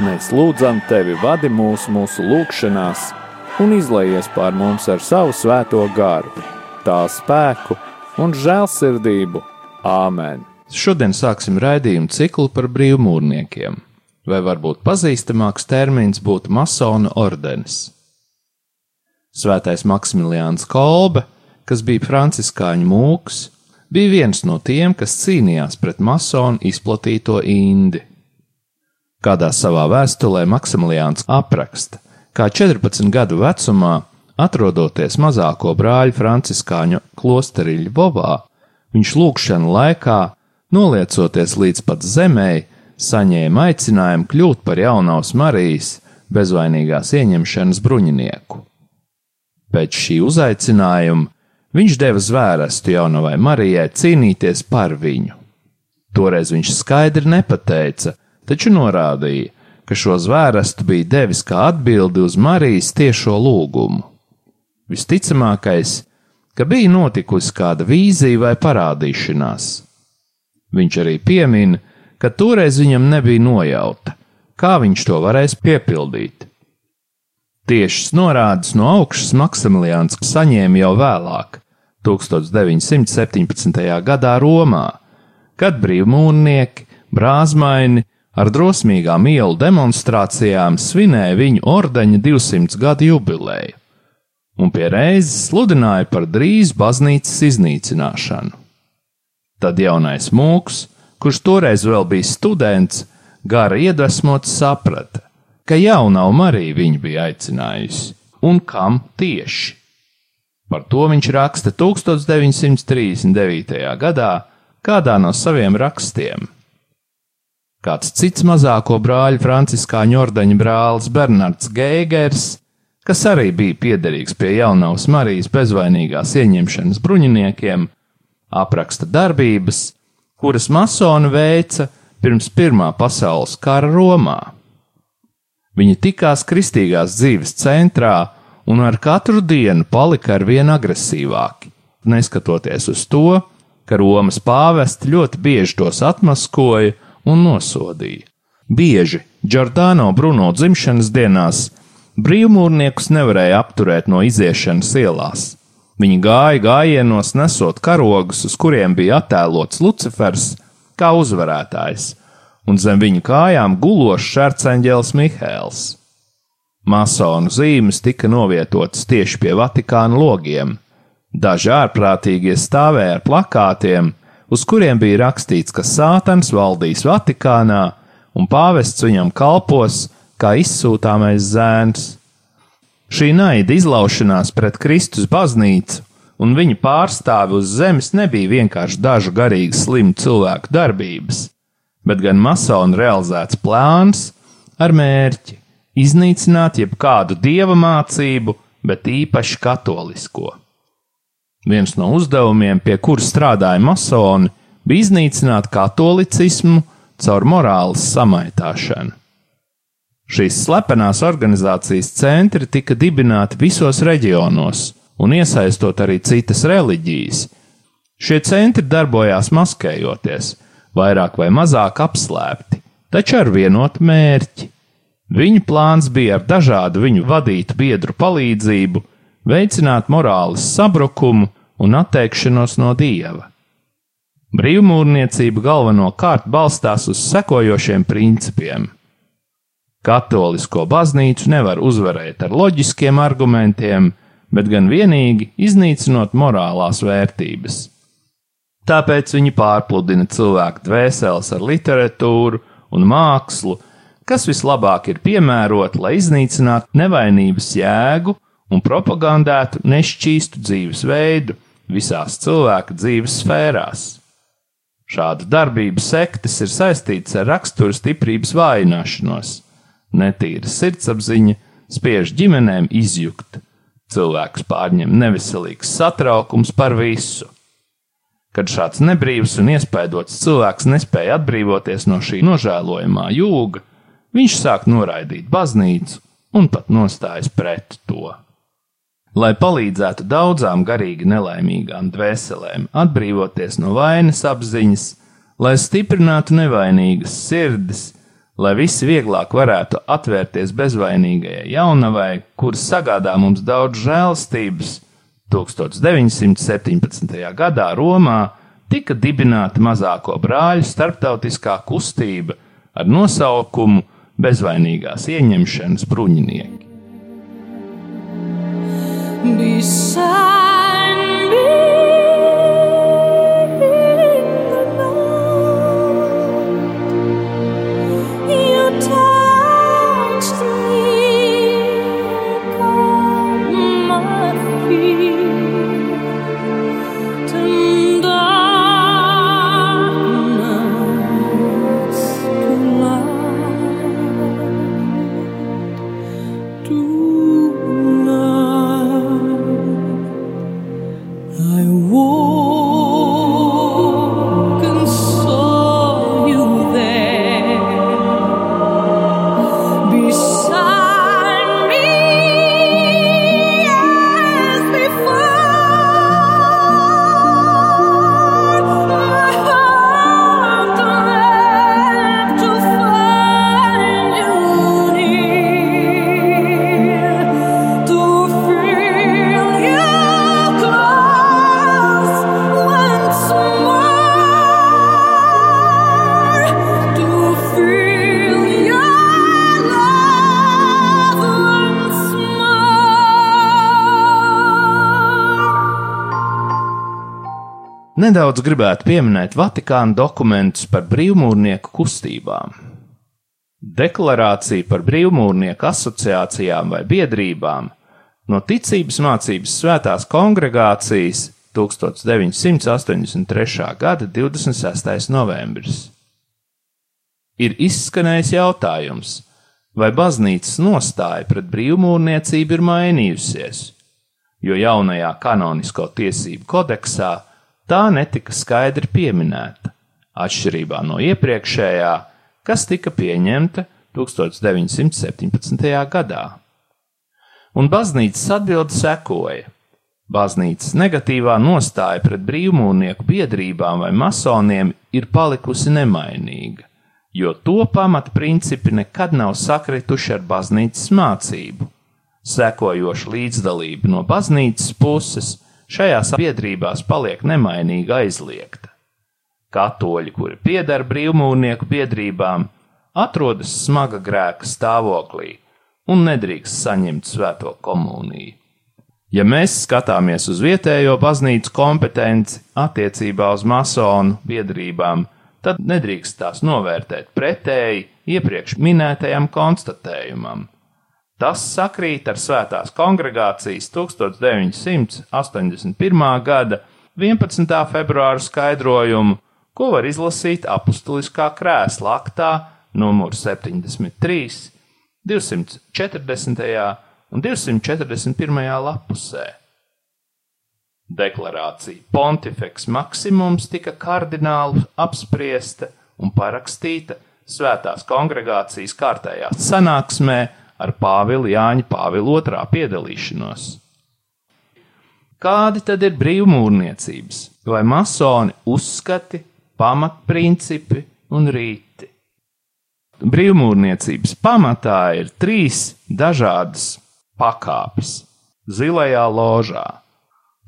Mēs lūdzam tevi, vadi mūs mūsu lūgšanās un izlaies pār mums ar savu svēto garu, tā spēku un žēlsirdību. Āmen! Šodien sāksim raidījumu ciklu par brīvmūrniekiem, vai varbūt pazīstamāks termins būtu masona ordenis. Svētais Maksimiliāns Kolbe, kas bija franciskāņu mūks, bija viens no tiem, kas cīnījās pret masonu izplatīto indi. Kādā savā vēstulē Maksimiliāns apraksta, kā 14 gadu vecumā atrodoties mazāko brāļa Franciskāņu klosterī Ļubovā, viņš lūkšana laikā, noliecoties līdz pat zemē, saņēma aicinājumu kļūt par jaunās Marijas bezvainīgās ieņemšanas bruņinieku. Pēc šī uzaicinājuma viņš deva zvērestu jaunavai Marijai cīnīties par viņu. Toreiz viņš skaidri nepateica, taču norādīja, ka šo zvērestu bija devis kā atbildi uz Marijas tiešo lūgumu. Visticamākais, ka bija notikusi kāda vīzija vai parādīšanās. Viņš arī piemin, ka toreiz viņam nebija nojauta, kā viņš to varēs piepildīt. Tiešas norādes no augšas Maksimiliāns saņēma jau vēlāk, 1917. gadā Romā, kad brīvmūrnieki, brāzmaini ar drosmīgām ielu demonstrācijām svinēja viņu ordeņa 200 gadu jubileju, un pie reizes sludināja par drīz baznīcas iznīcināšanu. Tad jaunais mūks, kurš toreiz vēl bija students, gara iedvesmots saprata, ka jaunā Marija viņu bija aicinājusi, un kam tieši. Par to viņš raksta 1939. gadā kādā no saviem rakstiem. Kāds cits mazāko brāļu Franciskāņu ordeņa brālis Bernards Geigers, kas arī bija piederīgs pie jaunās Marijas bezvainīgās ieņemšanas bruņiniekiem, apraksta darbības, kuras masoni veica pirms Pirmā pasaules kara Romā. Viņi tikās kristīgās dzīves centrā un ar katru dienu palika ar vien agresīvāki, neskatoties uz to, ka Romas pāvests ļoti bieži tos atmaskoja un nosodīja. Bieži Giordano Bruno dzimšanas dienās brīvmūrniekus nevarēja apturēt no iziešanas ielās. Viņi gāja gājienos, nesot karogus, uz kuriem bija attēlots Lucifers kā uzvarētājs, un zem viņu kājām gulošs šarceņģēlis Mihēls. Masonu zīmes tika novietotas tieši pie Vatikāna logiem. Daži ārprātīgie stāvēja ar plakātiem, uz kuriem bija rakstīts, ka Sātans valdīs Vatikānā un pāvests viņam kalpos kā izsūtāmais zēns. Šī naida izlaušanās pret Kristus baznīcu un viņa pārstāvi uz zemes nebija vienkārši dažu garīgi slimu cilvēku darbības, bet gan masonu realizēts plāns ar mērķi iznīcināt jebkādu dieva mācību, bet īpaši katolisko. Viens no uzdevumiem, pie kura strādāja masoni, bija iznīcināt katolicismu caur morāles samaitāšanu. Šīs slepenās organizācijas centri tika dibināti visos reģionos, un iesaistot arī citas reliģijas. Šie centri darbojās maskējoties, vairāk vai mazāk apslēpti, taču ar vienotu mērķi. Viņu plāns bija ar dažādu viņu vadītu biedru palīdzību veicināt morāles sabrukumu un atteikšanos no dieva. Brīvmūrniecība galvenokārt balstās uz sekojošiem principiem. Katolisko baznīcu nevar uzvarēt ar loģiskiem argumentiem, bet gan vienīgi iznīcinot morālās vērtības. Tāpēc viņi pārpludina cilvēku dvēseles ar literatūru un mākslu, kas vislabāk ir piemērota, lai iznīcinātu nevainības jēgu un propagandētu nešķīstu dzīvesveidu visās cilvēka dzīves sfērās. Šāda darbība sektes ir saistītas ar rakstura stiprības vājināšanos, netīra sirdsapziņa spiež ģimenēm izjukt, cilvēkus pārņem neveselīgs satraukums par visu. Kad šāds nebrīvs un iespaidots cilvēks nespēja atbrīvoties no šī nožēlojamā jūga, viņš sāk noraidīt baznīcu un pat nostājas pret to. Lai palīdzētu daudzām garīgi nelaimīgām dvēselēm atbrīvoties no vainas apziņas, lai stiprinātu nevainīgas sirdis, lai visi vieglāk varētu atvērties bezvainīgajai jaunavai, kuras sagādā mums daudz žēlstības, 1917. gadā Romā tika dibināta mazāko brāļu starptautiskā kustība ar nosaukumu Bezvainīgās ieņemšanas bruņinieki. Beside me. Nedaudz gribētu pieminēt Vatikāna dokumentus par brīvmūrnieku kustībām. Deklarācija par brīvmūrnieku asociācijām vai biedrībām no ticības mācības svētās kongregācijas 1983. gada 26. novembris. Ir izskanējis jautājums, vai baznīcas nostāja pret brīvmūrniecību ir mainījusies, jo jaunajā kanonisko tiesību kodeksā tā netika skaidri pieminēta, atšķirībā no iepriekšējā, kas tika pieņemta 1917. gadā. Un baznīcas atbilde sekoja. Baznīcas negatīvā nostāja pret brīvmūrnieku biedrībām vai masoniem ir palikusi nemainīga, jo to pamata principi nekad nav sakrituši ar baznīcas mācību. Sekojoša līdzdalība no baznīcas puses šajās biedrībās paliek nemainīgi aizliegta. Katoļi, kuri pieder brīvmūrnieku biedrībām, atrodas smaga grēka stāvoklī un nedrīkst saņemt svēto komuniju. Ja mēs skatāmies uz vietējo baznīcu kompetenci attiecībā uz masonu biedrībām, tad nedrīkst tās novērtēt pretēji iepriekš minētajam konstatējumam, Tas sakrīt ar Svētās kongregācijas 1981. gada 11. februāra skaidrojumu, ko var izlasīt apustuliskā krēsla aktā numur 73, 240. un 241. lapusē. Deklarācija Pontifex Maksimums tika kardināli apspriesta un parakstīta Svētās kongregācijas kārtējā sanāksmē ar Pāvila Jāņa Pāvila otrā piedalīšanos. Kādi tad ir brīvmūrniecības vai masoni uzskati, pamatprincipi un rīti? Brīvmūrniecības pamatā ir trīs dažādas pakāpes zilajā ložā.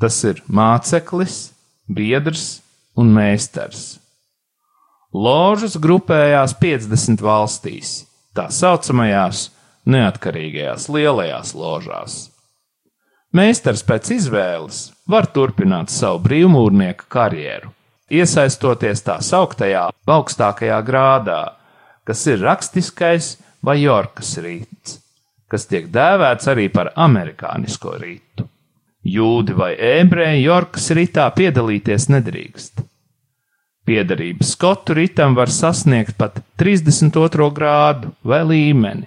Tas ir māceklis, biedrs un meistars. Ložas grupējās 50 valstīs, tā saucamajās neatkarīgajās lielajās ložās. Meistars pēc izvēles var turpināt savu brīvmūrnieka karjeru, iesaistoties tā sauktajā augstākajā grādā, kas ir rakstiskais vai jorkas rīts, kas tiek dēvēts arī par amerikānisko rītu. Jūdi vai ebreji jorkas rītā piedalīties nedrīkst. Piedarība skotu ritam var sasniegt pat 32. grādu vai līmeni,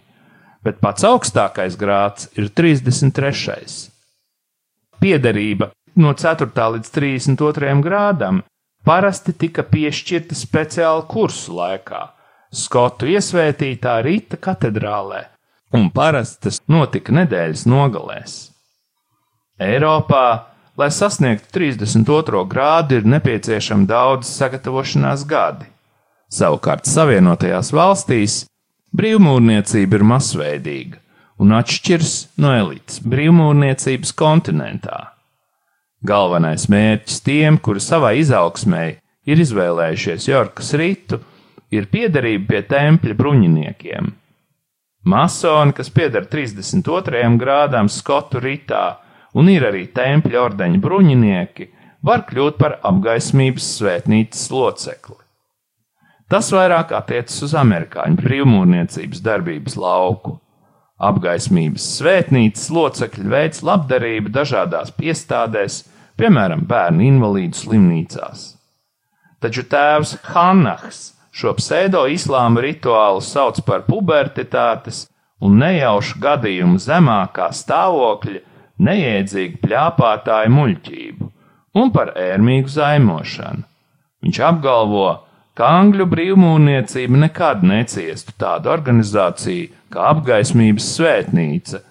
bet pats augstākais grāds ir 33. Piederība no 4. līdz 32. grādam parasti tika piešķirta speciāla kursu laikā, Skotu iesvētītā Rīta katedrālē, un parasti tas notika nedēļas nogalēs. Eiropā, lai sasniegtu 32. grādu, ir nepieciešami daudz sagatavošanās gadi. Savukārt Savienotajās valstīs Brīvmūrniecība ir masveidīga un atšķiras no elites brīvmūrniecības kontinentā. Galvenais mērķis tiem, kuri savā izaugsmē ir izvēlējušies Jorkas ritu, ir piederība pie tempļa bruņiniekiem. Masoni, kas pieder 32. grādām Skotu ritā un ir arī tempļa ordeņa bruņinieki, var kļūt par apgaismības svētnīcas locekli. Tas vairāk attiecas uz amerikāņu brīvmūrniecības darbības lauku. Apgaismības svētnīcas locekļi veids labdarību dažādās piestādēs, piemēram, bērnu invalīdu slimnīcās. Taču tēvs Hannahs šo pseido islāma rituālu sauc par pubertitātes un nejaušu gadījumu zemākā stāvokļa neiedzīgu pļāpātāju muļķību un par ērmīgu zaimošanu. Viņš apgalvo, ka angļu brīvmūrniecība nekad neciestu tādu organizāciju kā apgaismības svētnīca,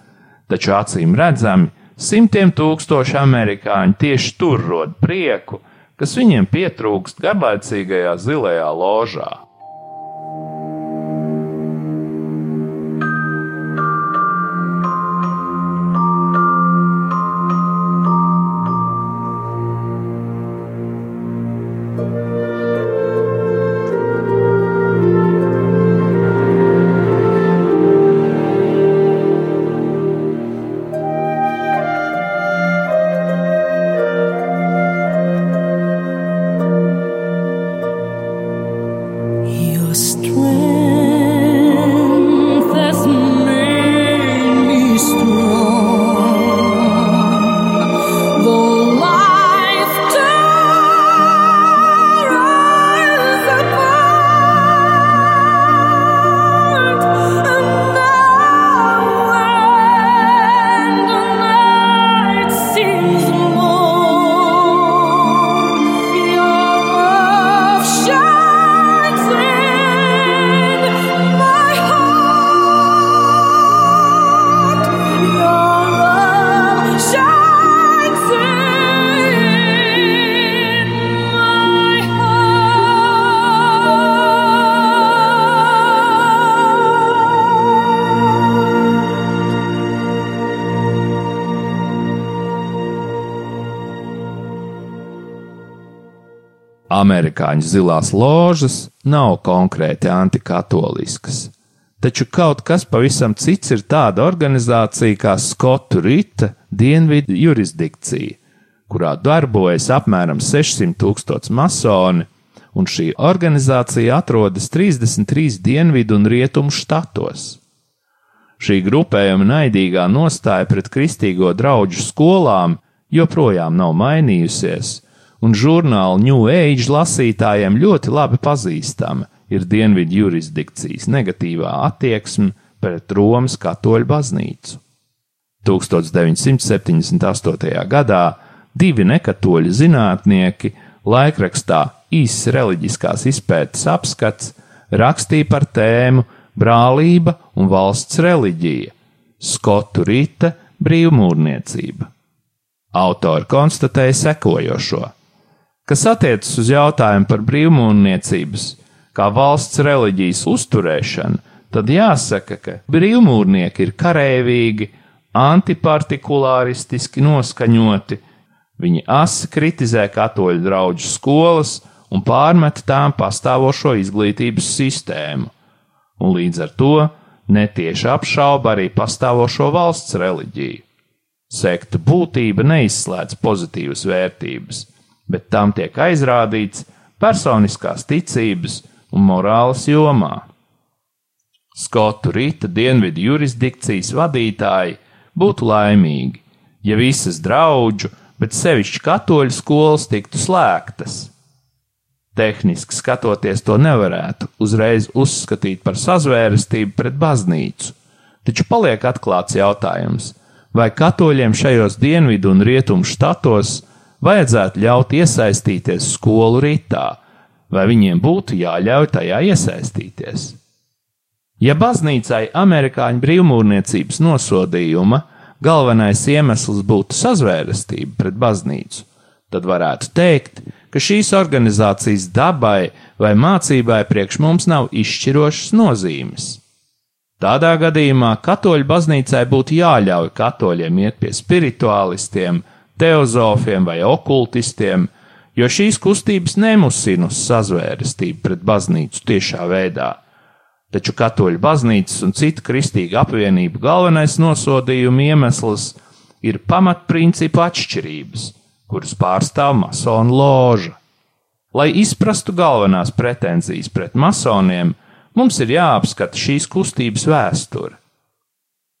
taču acīm redzami simtiem tūkstoši amerikāņu tieši tur rod prieku, kas viņiem pietrūkst garlaicīgajā zilajā ložā. Amerikāņu zilās ložas nav konkrēti antikatoliskas, taču kaut kas pavisam cits ir tāda organizācija kā Skotu Rīta dienvidu jurisdikcija, kurā darbojas apmēram 600 tūkstoši masoni, un šī organizācija atrodas 33 dienvidu un rietumu štatos. Šī grupējuma naidīgā nostāja pret kristīgo draugu skolām joprojām nav mainījusies, un žurnāla New Age lasītājiem ļoti labi pazīstama ir dienvidu jurisdikcijas negatīvā attieksme pret Romas katoļu baznīcu. 1978. gadā divi nekatoļu zinātnieki laikrakstā īsts reliģiskās izpētes apskats rakstīja par tēmu brālība un valsts reliģija - Skotu rīta brīvmūrniecība. Autori konstatēja sekojošo: Kas attiecas uz jautājumu par brīvmūrniecības kā valsts reliģijas uzturēšanu, tad jāsaka, ka brīvmūrnieki ir karēvīgi, antipartikulāristiski noskaņoti, viņi asi kritizē katoļu draugu skolas un pārmet tām pastāvošo izglītības sistēmu, un līdz ar to netieši apšauba arī pastāvošo valsts reliģiju. Sekta būtība neizslēdz pozitīvas vērtības bet tam tiek aizrādīts personiskās ticības un morāles jomā. Skotu rīta dienvidu jurisdikcijas vadītāji būtu laimīgi, ja visas draugu, bet sevišķi katoļu skolas tiktu slēgtas. Tehniski skatoties, to nevarētu uzreiz uzskatīt par sazvērestību pret baznīcu, taču paliek atklāts jautājums, vai katoļiem šajos dienvidu un rietumu štatos vajadzētu ļaut iesaistīties skolu ritā, vai viņiem būtu jāļauj tajā iesaistīties. Ja baznīcai amerikāņu brīvmūrniecības nosodījuma galvenais iemesls būtu sazvērestība pret baznīcu, tad varētu teikt, ka šīs organizācijas dabai vai mācībai priekš mums nav izšķirošas nozīmes. Tādā gadījumā katoļu baznīcai būtu jāļauj katoļiem iet pie spirituālistiem, teozofiem vai okultistiem, jo šīs kustības nemusina uz sazvērestību pret baznīcu tiešā veidā. Taču katoļu baznīcas un citu kristīgu apvienību galvenais nosodījuma iemesls ir pamatprincipu atšķirības, kuras pārstāv masonu loža. Lai izprastu galvenās pretenzijas pret masoniem, mums ir jāapskata šīs kustības vēsture.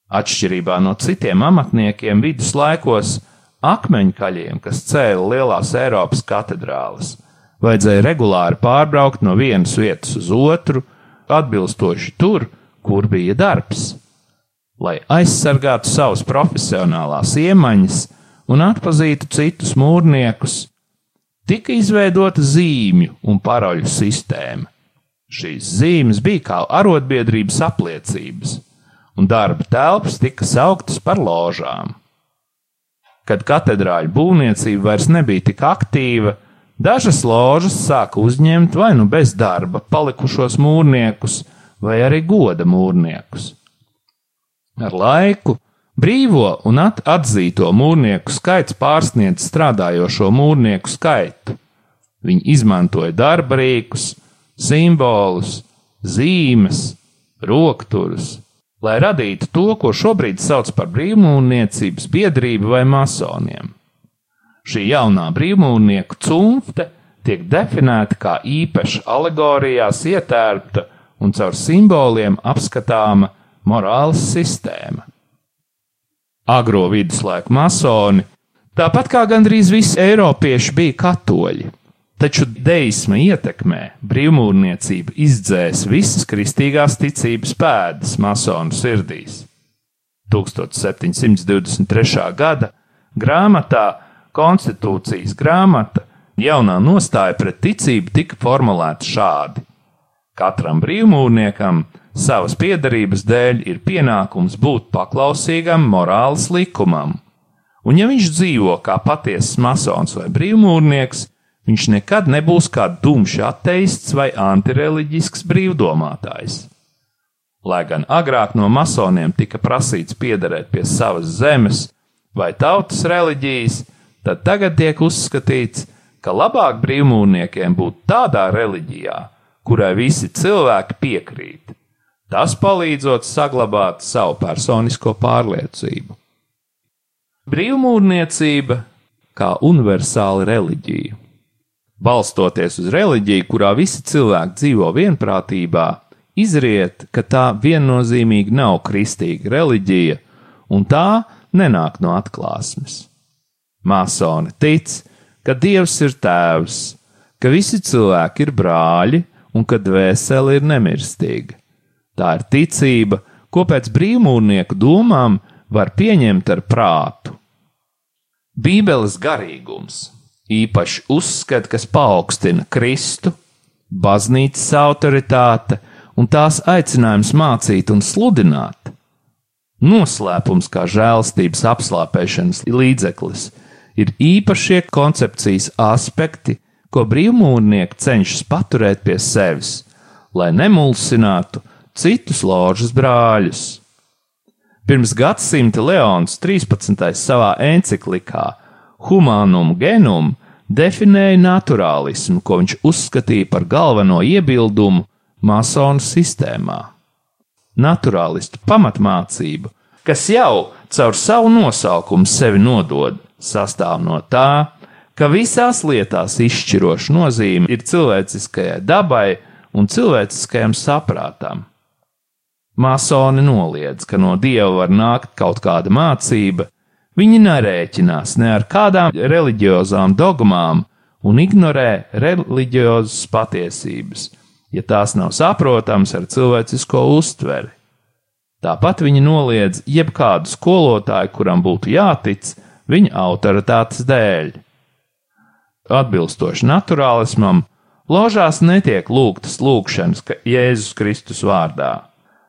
Atšķirībā no citiem amatniekiem viduslaikos, akmeņkaļiem, kas cēla lielās Eiropas katedrāles. Vajadzēja regulāri pārbraukt no vienas vietas uz otru, atbilstoši tur, kur bija darbs. lai aizsargātu savas profesionālās iemaņas un atpazītu citus mūrniekus, tika izveidota zīmju un paroļu sistēma. Šīs zīmes bija kā arotbiedrības apliecības, un darba telpas tika sauktas par ložām. Kad katedrāļu būvniecība vairs nebija tik aktīva, dažas ložas sāka uzņemt vai nu bez darba palikušos mūrniekus, vai arī goda mūrniekus. Ar laiku brīvo un at atzīto mūrnieku skaits pārsniedz strādājošo mūrnieku skaitu. Viņi izmantoja darba rīkus, simbolus, zīmes, rokturus, lai radītu to, ko šobrīd sauc par brīvmūrniecības biedrību vai masoniem. Šī jaunā brīvmūrnieku cunfte tiek definēta kā īpaša alegorijās ietērpta un caur simboliem apskatāma morāles sistēma. Agro viduslaiku masoni, tāpat kā gandrīz visi eiropieši, bija katoļi, taču deisma ietekmē brīvmūrniecība izdzēs visas kristīgās ticības pēdas masonu sirdīs. 1723. gada grāmatā Konstitūcijas grāmata jaunā nostāja pret ticību tika formulēta šādi: Katram brīvmūrniekam savas piedarības dēļ ir pienākums būt paklausīgam morāles likumam, un ja viņš dzīvo kā patiesas masons vai brīvmūrnieks, viņš nekad nebūs kā dumšs ateists vai antireliģisks brīvdomātājs. Lai gan agrāk no masoniem tika prasīts piederēt pie savas zemes vai tautas reliģijas, tad tagad tiek uzskatīts, ka labāk brīvmūrniekiem būt tādā reliģijā, kurai visi cilvēki piekrīt. Tas palīdzot saglabāt savu personisko pārliecību. Brīvmūrniecība kā universāla reliģija. Balstoties uz reliģiju, kurā visi cilvēki dzīvo vienprātībā, izriet, ka tā viennozīmīgi nav kristīga reliģija, un tā nenāk no atklāsmes. Māsoni tic, ka Dievs ir tēvs, ka visi cilvēki ir brāļi, un ka dvēsele ir nemirstīga. Tā ir ticība, ko pēc brīvmūrnieku domām var pieņemt ar prātu. Bībeles garīgums īpaši uzskata, kas paaugstina Kristu, baznīcas autoritāte un tās aicinājums mācīt un sludināt. Noslēpums kā žēlstības apslāpēšanas līdzeklis ir īpašie koncepcijas aspekti, ko brīvmūrnieki cenšas paturēt pie sevis, lai nemulsinātu citus ložas brāļus. Pirms gadsimta Leons 13. savā enciklikā Humanum Genum definēja naturālismu, ko viņš uzskatīja par galveno iebildumu masonu sistēmā. Naturālistu pamatmācība, kas jau caur savu nosaukumu sevi nodod, sastāv no tā, ka visās lietās izšķiroša nozīme ir cilvēciskajai dabai un cilvēciskajam saprātam. Masoni noliedz, ka no dieva var nākt kaut kāda mācība, viņi nerēķinās ne ar kādām reliģiozām dogmām un ignorē reliģiozas patiesības, ja tās nav saprotams ar cilvēcisko uztveri. Tāpat viņi noliedz jebkādu skolotāju, kuram būtu jātic viņa autoritātes dēļ. Atbilstoši naturālismam, ložās netiek lūgtas lūgšanas Jēzus Kristus vārdā.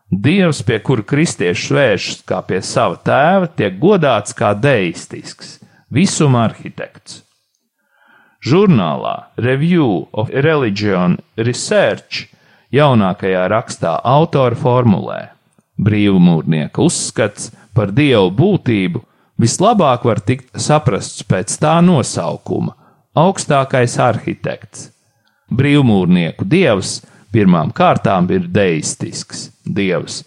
Dievs, pie kura kristieši vēršas kā pie sava tēva, tiek godāts kā deistisks, visuma arhitekts. Žurnālā Review of Religion Research jaunākajā rakstā autori formulē: Brīvmūrnieka uzskats par dievu būtību vislabāk var tikt saprasts pēc tā nosaukuma augstākais arhitekts. Brīvmūrnieku dievs pirmām kārtām ir deistisks dievs,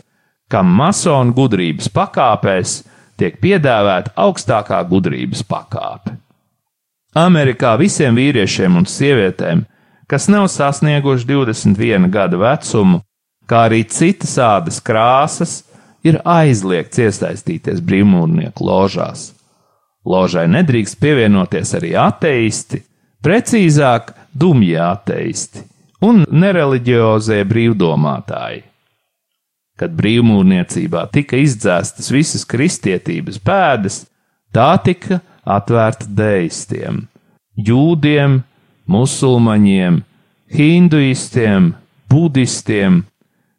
kam masonu gudrības pakāpēs tiek piedāvāta augstākā gudrības pakāpe. Amerikā visiem vīriešiem un sievietēm, kas nav sasnieguši 21 gada vecumu, kā arī citas ādas krāsas, ir aizliegts iesaistīties brīvmūrnieku ložās. Ložai nedrīkst pievienoties arī ateisti, precīzāk, dumji ateisti un nereliģiozie brīvdomātāji. Kad brīvmūrniecībā tika izdzēstas visas kristietības pēdas, tā tika atvērta deistiem, jūdiem, musulmaņiem, hinduistiem, budistiem,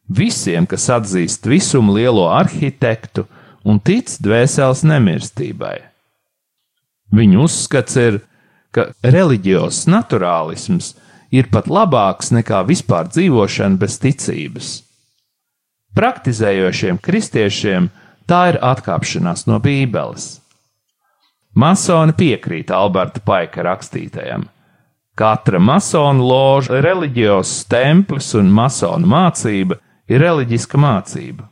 visiem, kas atzīst visumu lielo arhitektu un tic dvēseles nemirstībai. Viņu uzskats ir, ka reliģijos naturālisms ir pat labāks nekā vispār dzīvošana bez ticības. Praktizējošiem kristiešiem tā ir atkāpšanās no Bībeles. Masoni piekrīt Alberta Paika rakstītajam. Katra masonu loža, reliģijos templis un masonu mācība ir reliģiska mācība.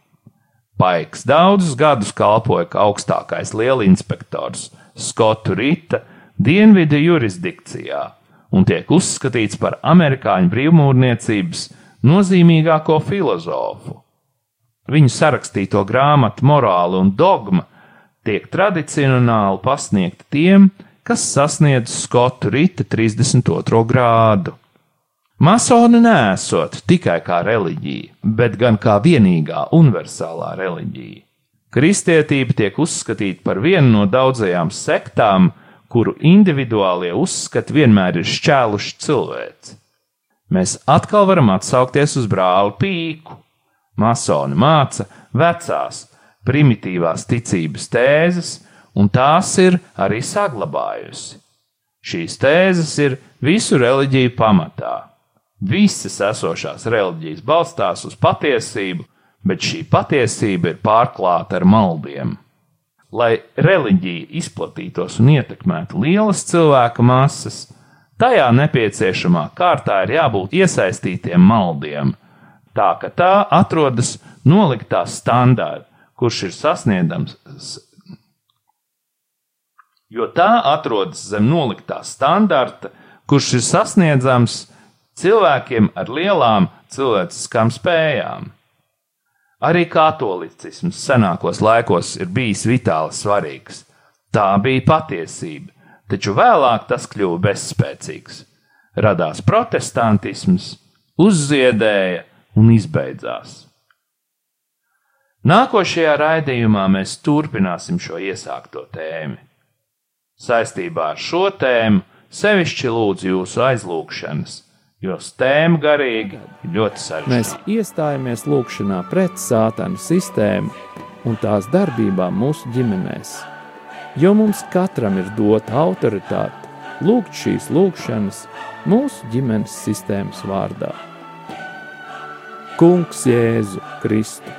Paiks daudzus gadus kalpoja kā augstākais lielinspektors Skotu Rita dienvidu jurisdikcijā un tiek uzskatīts par amerikāņu brīvmūrniecības nozīmīgāko filozofu. Viņu sarakstīto grāmatu Morāla un dogma tiek tradicionāli pasniegta tiem, kas sasniedz Skotu Rita 32. grādu. Masoni nesot tikai kā reliģija, bet gan kā vienīgā universālā reliģija. Kristietība tiek uzskatīta par vienu no daudzajām sektām, kuru individuālie uzskati vienmēr ir šķēluši cilvēci. Mēs atkal varam atsaukties uz brāli Pīku. Masoni māca vecās, primitīvās ticības tēzes, un tās ir arī saglabājusi. Šīs tēzes ir visu reliģiju pamatā. Visas esošās reliģijas balstās uz patiesību, bet šī patiesība ir pārklāta ar maldiem. Lai reliģija izplatītos un ietekmētu lielas cilvēku masas, tajā nepieciešamā kārtā ir jābūt iesaistītiem maldiem, tā ka tā atrodas noliktā standārta, kurš ir sasniedzams, jo tā atrodas zem noliktā standarta, kurš ir sasniedzams cilvēkiem ar lielām cilvēciskām spējām. Arī katolicisms senākos laikos ir bijis vitāli svarīgs. Tā bija patiesība, taču vēlāk tas kļuva bezspēcīgs. Radās protestantisms, uzziedēja un izbeidzās. Nākošajā raidījumā mēs turpināsim šo iesākto tēmu. Saistībā ar šo tēmu sevišķi lūdzu jūsu aizlūgšanas jo tēma garīgi ir ļoti sarežģīta. Mēs iestājamies lūgšanā pret sātanu sistēmu un tās darbībām mūsu ģimenēs, jo mums katram ir dota autoritāte lūgt šīs lūgšanas mūsu ģimenes sistēmas vārdā. Kungs Jēzu Kristu,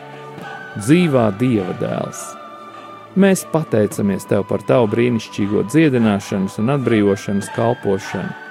dzīvā Dieva dēls! Mēs pateicamies Tev par Tavu brīnišķīgo dziedināšanas un atbrīvošanas kalpošanu